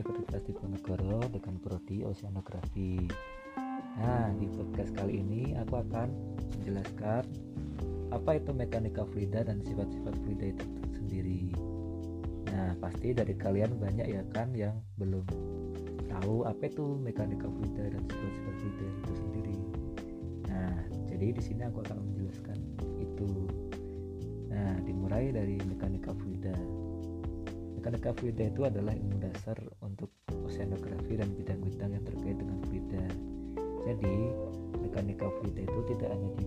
Universitas Diponegoro dengan prodi Oceanografi. Nah, di podcast kali ini aku akan menjelaskan apa itu mekanika fluida dan sifat-sifat fluida itu sendiri. Nah, pasti dari kalian banyak ya kan yang belum tahu apa itu mekanika fluida dan sifat-sifat fluida itu sendiri. Nah, jadi di sini aku akan menjelaskan itu. Nah, dimulai dari mekanika fluida. Mekanika fluida itu adalah ilmu dasar untuk oceanografi dan bidang-bidang yang terkait dengan fluida. Jadi, mekanika fluida itu tidak hanya di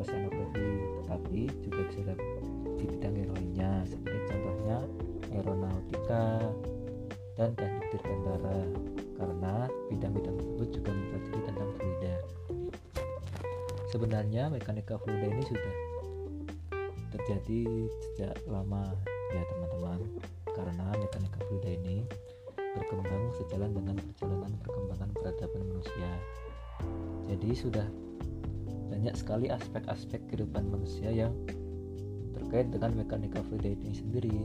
oceanografi, tetapi juga bisa di bidang yang lainnya, seperti contohnya aeronautika dan teknik dirgantara, karena bidang-bidang tersebut juga mempelajari tentang fluida. Sebenarnya mekanika fluida ini sudah terjadi sejak lama ya teman-teman karena mekanika fluida ini berkembang sejalan dengan perjalanan perkembangan peradaban manusia. Jadi sudah banyak sekali aspek-aspek kehidupan manusia yang terkait dengan mekanika fluida ini sendiri.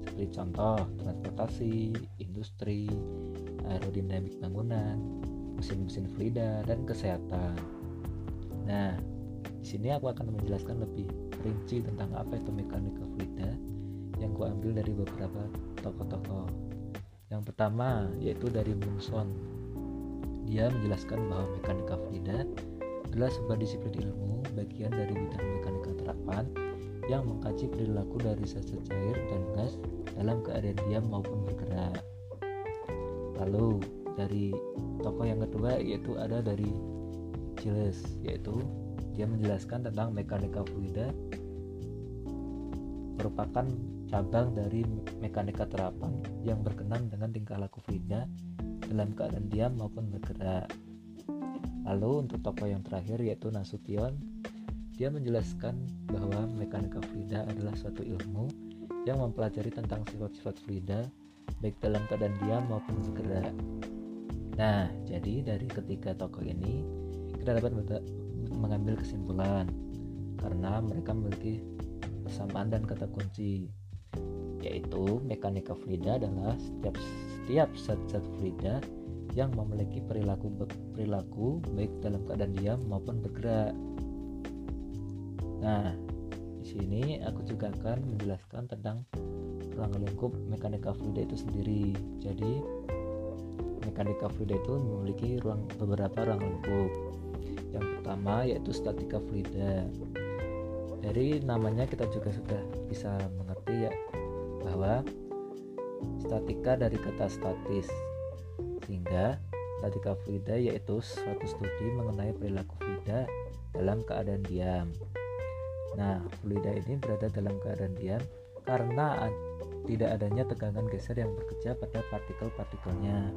Seperti contoh transportasi, industri, aerodinamik bangunan, mesin-mesin fluida dan kesehatan. Nah, di sini aku akan menjelaskan lebih rinci tentang apa itu mekanika fluida yang ku ambil dari beberapa tokoh-tokoh. Yang pertama yaitu dari Munson. Dia menjelaskan bahwa mekanika fluida adalah sebuah disiplin ilmu bagian dari bidang mekanika terapan yang mengkaji perilaku dari zat-zat cair dan gas dalam keadaan diam maupun bergerak. Lalu dari tokoh yang kedua yaitu ada dari Gilles yaitu dia menjelaskan tentang mekanika fluida merupakan cabang dari mekanika terapan yang berkenan dengan tingkah laku fluida dalam keadaan diam maupun bergerak. Lalu untuk tokoh yang terakhir yaitu Nasution, dia menjelaskan bahwa mekanika fluida adalah suatu ilmu yang mempelajari tentang sifat-sifat fluida baik dalam keadaan diam maupun bergerak. Nah, jadi dari ketiga tokoh ini kita dapat mengambil kesimpulan karena mereka memiliki persamaan dan kata kunci yaitu mekanika fluida adalah setiap setiap zat-zat fluida yang memiliki perilaku perilaku baik dalam keadaan diam maupun bergerak. Nah, di sini aku juga akan menjelaskan tentang ruang lingkup mekanika fluida itu sendiri. Jadi, mekanika fluida itu memiliki ruang beberapa ruang lingkup. Yang pertama yaitu statika fluida. Dari namanya kita juga sudah bisa mengerti ya bahwa statika dari kata statis sehingga statika fluida yaitu suatu studi mengenai perilaku fluida dalam keadaan diam. Nah, fluida ini berada dalam keadaan diam karena tidak adanya tegangan geser yang bekerja pada partikel-partikelnya.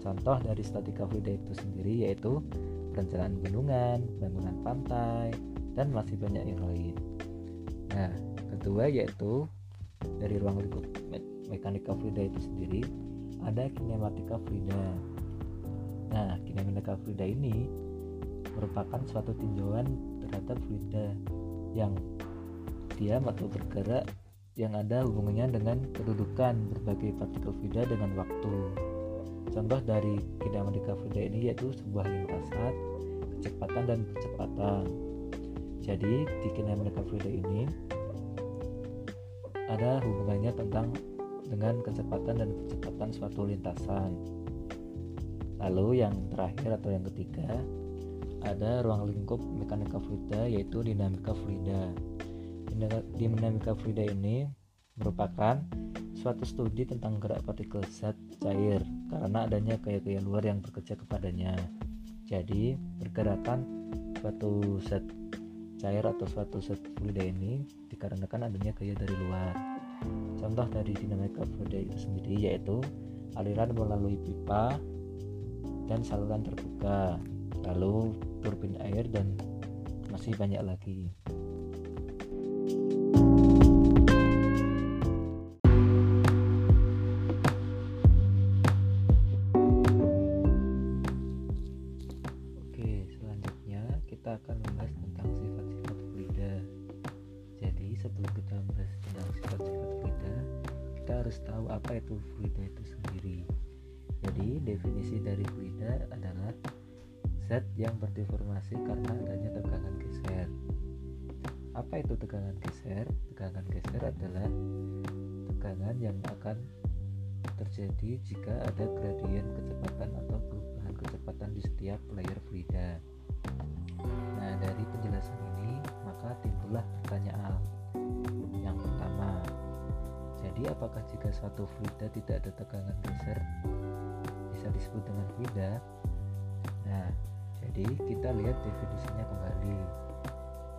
Contoh dari statika fluida itu sendiri yaitu perencanaan gunungan, bangunan pantai, dan masih banyak yang lain. Nah, kedua yaitu dari ruang lingkup me mekanika fluida itu sendiri ada kinematika fluida. Nah, kinematika fluida ini merupakan suatu tinjauan terhadap fluida yang diam atau bergerak yang ada hubungannya dengan kedudukan berbagai partikel fluida dengan waktu. Contoh dari kinematika fluida ini yaitu sebuah lintasan, kecepatan dan percepatan. Jadi di kinematika fluida ini ada hubungannya tentang dengan kecepatan dan kecepatan suatu lintasan. Lalu yang terakhir atau yang ketiga ada ruang lingkup mekanika fluida yaitu dinamika fluida. Dinamika fluida ini merupakan suatu studi tentang gerak partikel zat cair karena adanya gaya-gaya luar yang bekerja kepadanya. Jadi, pergerakan suatu zat cair atau suatu zat fluida ini dikarenakan adanya gaya dari luar. Contoh dari dinamika fluida itu sendiri yaitu aliran melalui pipa dan saluran terbuka, lalu turbin air dan masih banyak lagi. Oke, selanjutnya kita akan membahas sebelum kita membahas tentang sifat-sifat fluida, kita harus tahu apa itu fluida itu sendiri. Jadi definisi dari fluida adalah zat yang berdeformasi karena adanya tegangan geser. Apa itu tegangan geser? Tegangan geser adalah tegangan yang akan terjadi jika ada gradien kecepatan atau perubahan kecepatan di setiap layer fluida nah dari penjelasan ini maka timbullah pertanyaan yang pertama jadi apakah jika suatu fluida tidak ada tegangan geser bisa disebut dengan fluida? Nah jadi kita lihat definisinya kembali.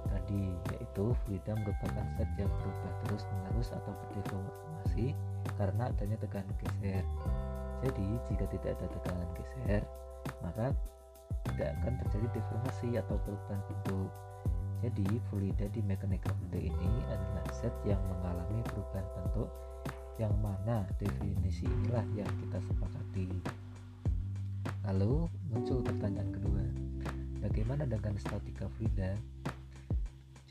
Tadi yaitu fluida merupakan zat yang berubah terus menerus atau berdeformasi karena adanya tekanan geser. Jadi jika tidak ada tekanan geser maka tidak akan terjadi deformasi atau perubahan bentuk jadi fluida di mekanika fluida ini adalah zat yang mengalami perubahan bentuk yang mana definisi inilah yang kita sepakati. Lalu muncul pertanyaan kedua. Bagaimana dengan statika fluida?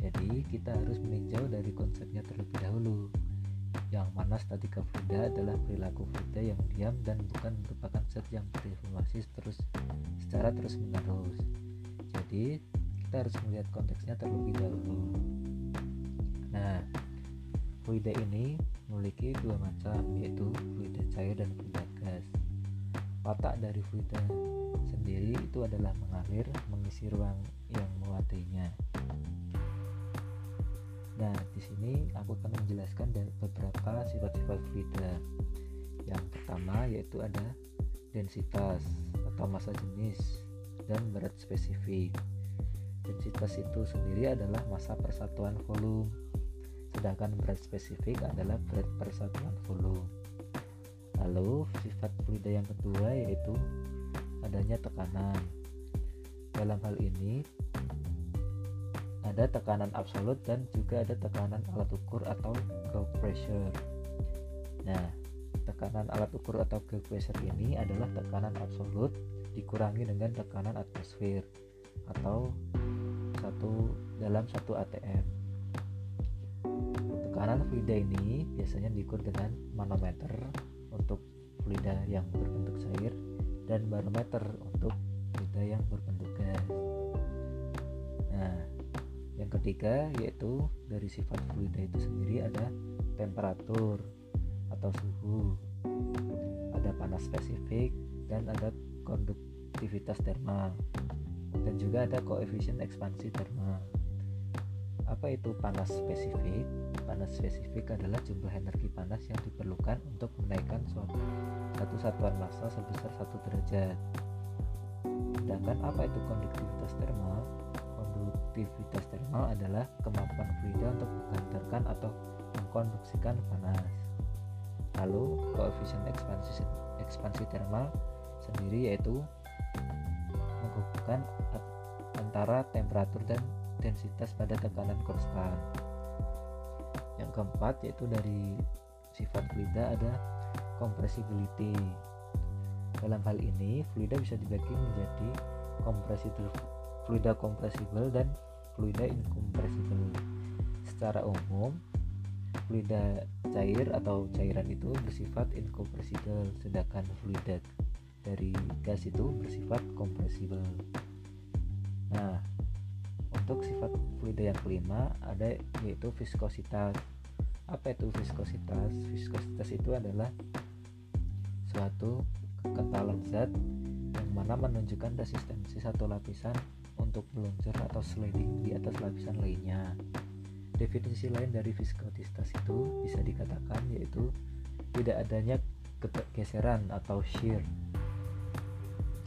Jadi kita harus meninjau dari konsepnya terlebih dahulu. Yang mana statika fluida adalah perilaku fluida yang diam dan bukan merupakan zat yang berdeformasi terus secara terus menerus jadi kita harus melihat konteksnya terlebih dahulu. Nah fluida ini memiliki dua macam yaitu fluida cair dan fluida gas. Watak dari fluida sendiri itu adalah mengalir mengisi ruang yang mewadainya nah di sini aku akan menjelaskan beberapa sifat-sifat fluida yang pertama yaitu ada densitas atau massa jenis dan berat spesifik densitas itu sendiri adalah massa persatuan volume. Sedangkan berat spesifik adalah berat persatuan volume. Lalu sifat fluida yang kedua yaitu adanya tekanan. Dalam hal ini ada tekanan absolut dan juga ada tekanan alat ukur atau ground pressure. Nah tekanan alat ukur atau ground pressure ini adalah tekanan absolut dikurangi dengan tekanan atmosfer atau satu dalam satu ATM Tekanan fluida ini biasanya diukur dengan manometer untuk fluida yang berbentuk cair dan barometer untuk fluida yang berbentuk gas. Nah, yang ketiga yaitu dari sifat fluida itu sendiri ada temperatur atau suhu, ada panas spesifik dan ada konduktivitas termal dan juga ada koefisien ekspansi termal. Apa itu panas spesifik? panas spesifik adalah jumlah energi panas yang diperlukan untuk menaikkan suatu satu satuan massa sebesar satu derajat. Sedangkan apa itu konduktivitas termal? Konduktivitas termal adalah kemampuan fluida untuk menghantarkan atau mengkonduksikan panas. Lalu koefisien ekspansi ekspansi termal sendiri yaitu menghubungkan antara temperatur dan densitas pada tekanan konstan yang keempat yaitu dari sifat fluida ada compressibility dalam hal ini fluida bisa dibagi menjadi compressible fluida compressible dan fluida incompressible secara umum fluida cair atau cairan itu bersifat incompressible sedangkan fluida dari gas itu bersifat compressible nah untuk sifat fluida yang kelima ada yaitu viskositas. Apa itu viskositas? Viskositas itu adalah suatu kekentalan zat yang mana menunjukkan resistensi satu lapisan untuk meluncur atau sliding di atas lapisan lainnya. Definisi lain dari viskositas itu bisa dikatakan yaitu tidak adanya geseran atau shear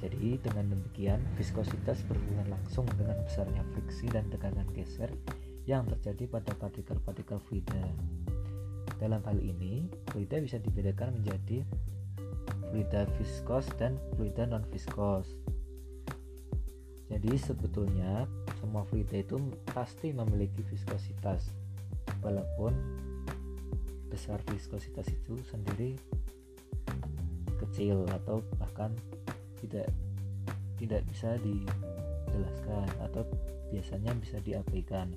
jadi dengan demikian viskositas berhubungan langsung dengan besarnya friksi dan tekanan geser yang terjadi pada partikel-partikel fluida. Dalam hal ini, fluida bisa dibedakan menjadi fluida viskos dan fluida non viskos. Jadi sebetulnya semua fluida itu pasti memiliki viskositas walaupun besar viskositas itu sendiri kecil atau bahkan tidak tidak bisa dijelaskan atau biasanya bisa diabaikan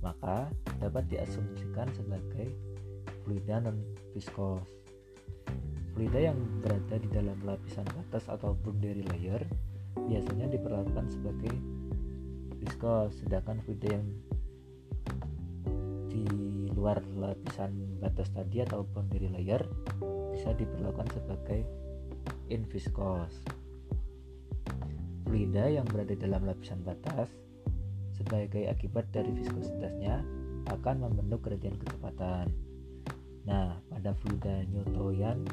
maka dapat diasumsikan sebagai fluida non viskos fluida yang berada di dalam lapisan batas atau boundary layer biasanya diperlakukan sebagai viskos sedangkan fluida yang di luar lapisan batas tadi atau boundary layer bisa diperlakukan sebagai inviskos fluida yang berada dalam lapisan batas sebagai akibat dari viskositasnya akan membentuk gradien kecepatan. Nah, pada fluida Newtonian,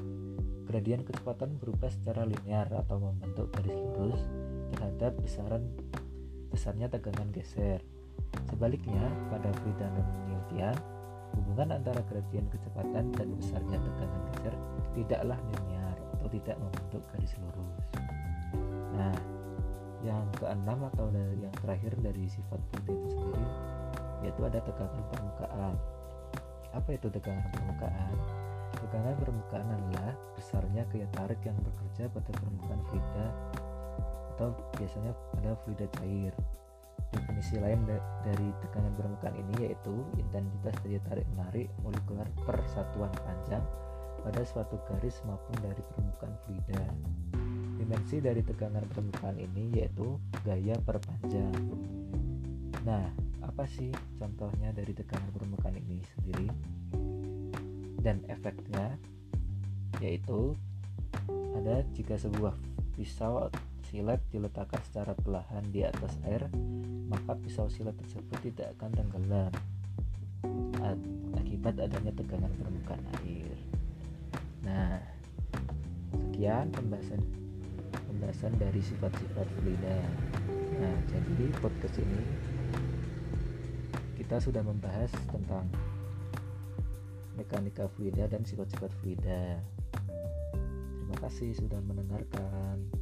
gradien kecepatan berubah secara linear atau membentuk garis lurus terhadap besaran besarnya tegangan geser. Sebaliknya, pada fluida non-Newtonian, hubungan antara gradien kecepatan dan besarnya tegangan geser tidaklah linear atau tidak membentuk garis lurus. Nah, yang keenam atau dari yang terakhir dari sifat fluid itu sendiri yaitu ada tegangan permukaan. Apa itu tegangan permukaan? Tegangan permukaan adalah besarnya gaya tarik yang bekerja pada permukaan fluida atau biasanya pada fluida cair. Definisi lain dari tegangan permukaan ini yaitu intensitas daya tarik menarik molekuler per satuan panjang pada suatu garis maupun dari permukaan fluida Dimensi dari tegangan permukaan ini yaitu gaya perpanjang. Nah, apa sih contohnya dari tegangan permukaan ini sendiri? Dan efeknya yaitu ada jika sebuah pisau silet diletakkan secara perlahan di atas air, maka pisau silet tersebut tidak akan tenggelam akibat adanya tegangan permukaan air. Nah, sekian pembahasan pembahasan dari sifat-sifat fluida. Nah, jadi podcast ini kita sudah membahas tentang mekanika fluida dan sifat-sifat fluida. Terima kasih sudah mendengarkan.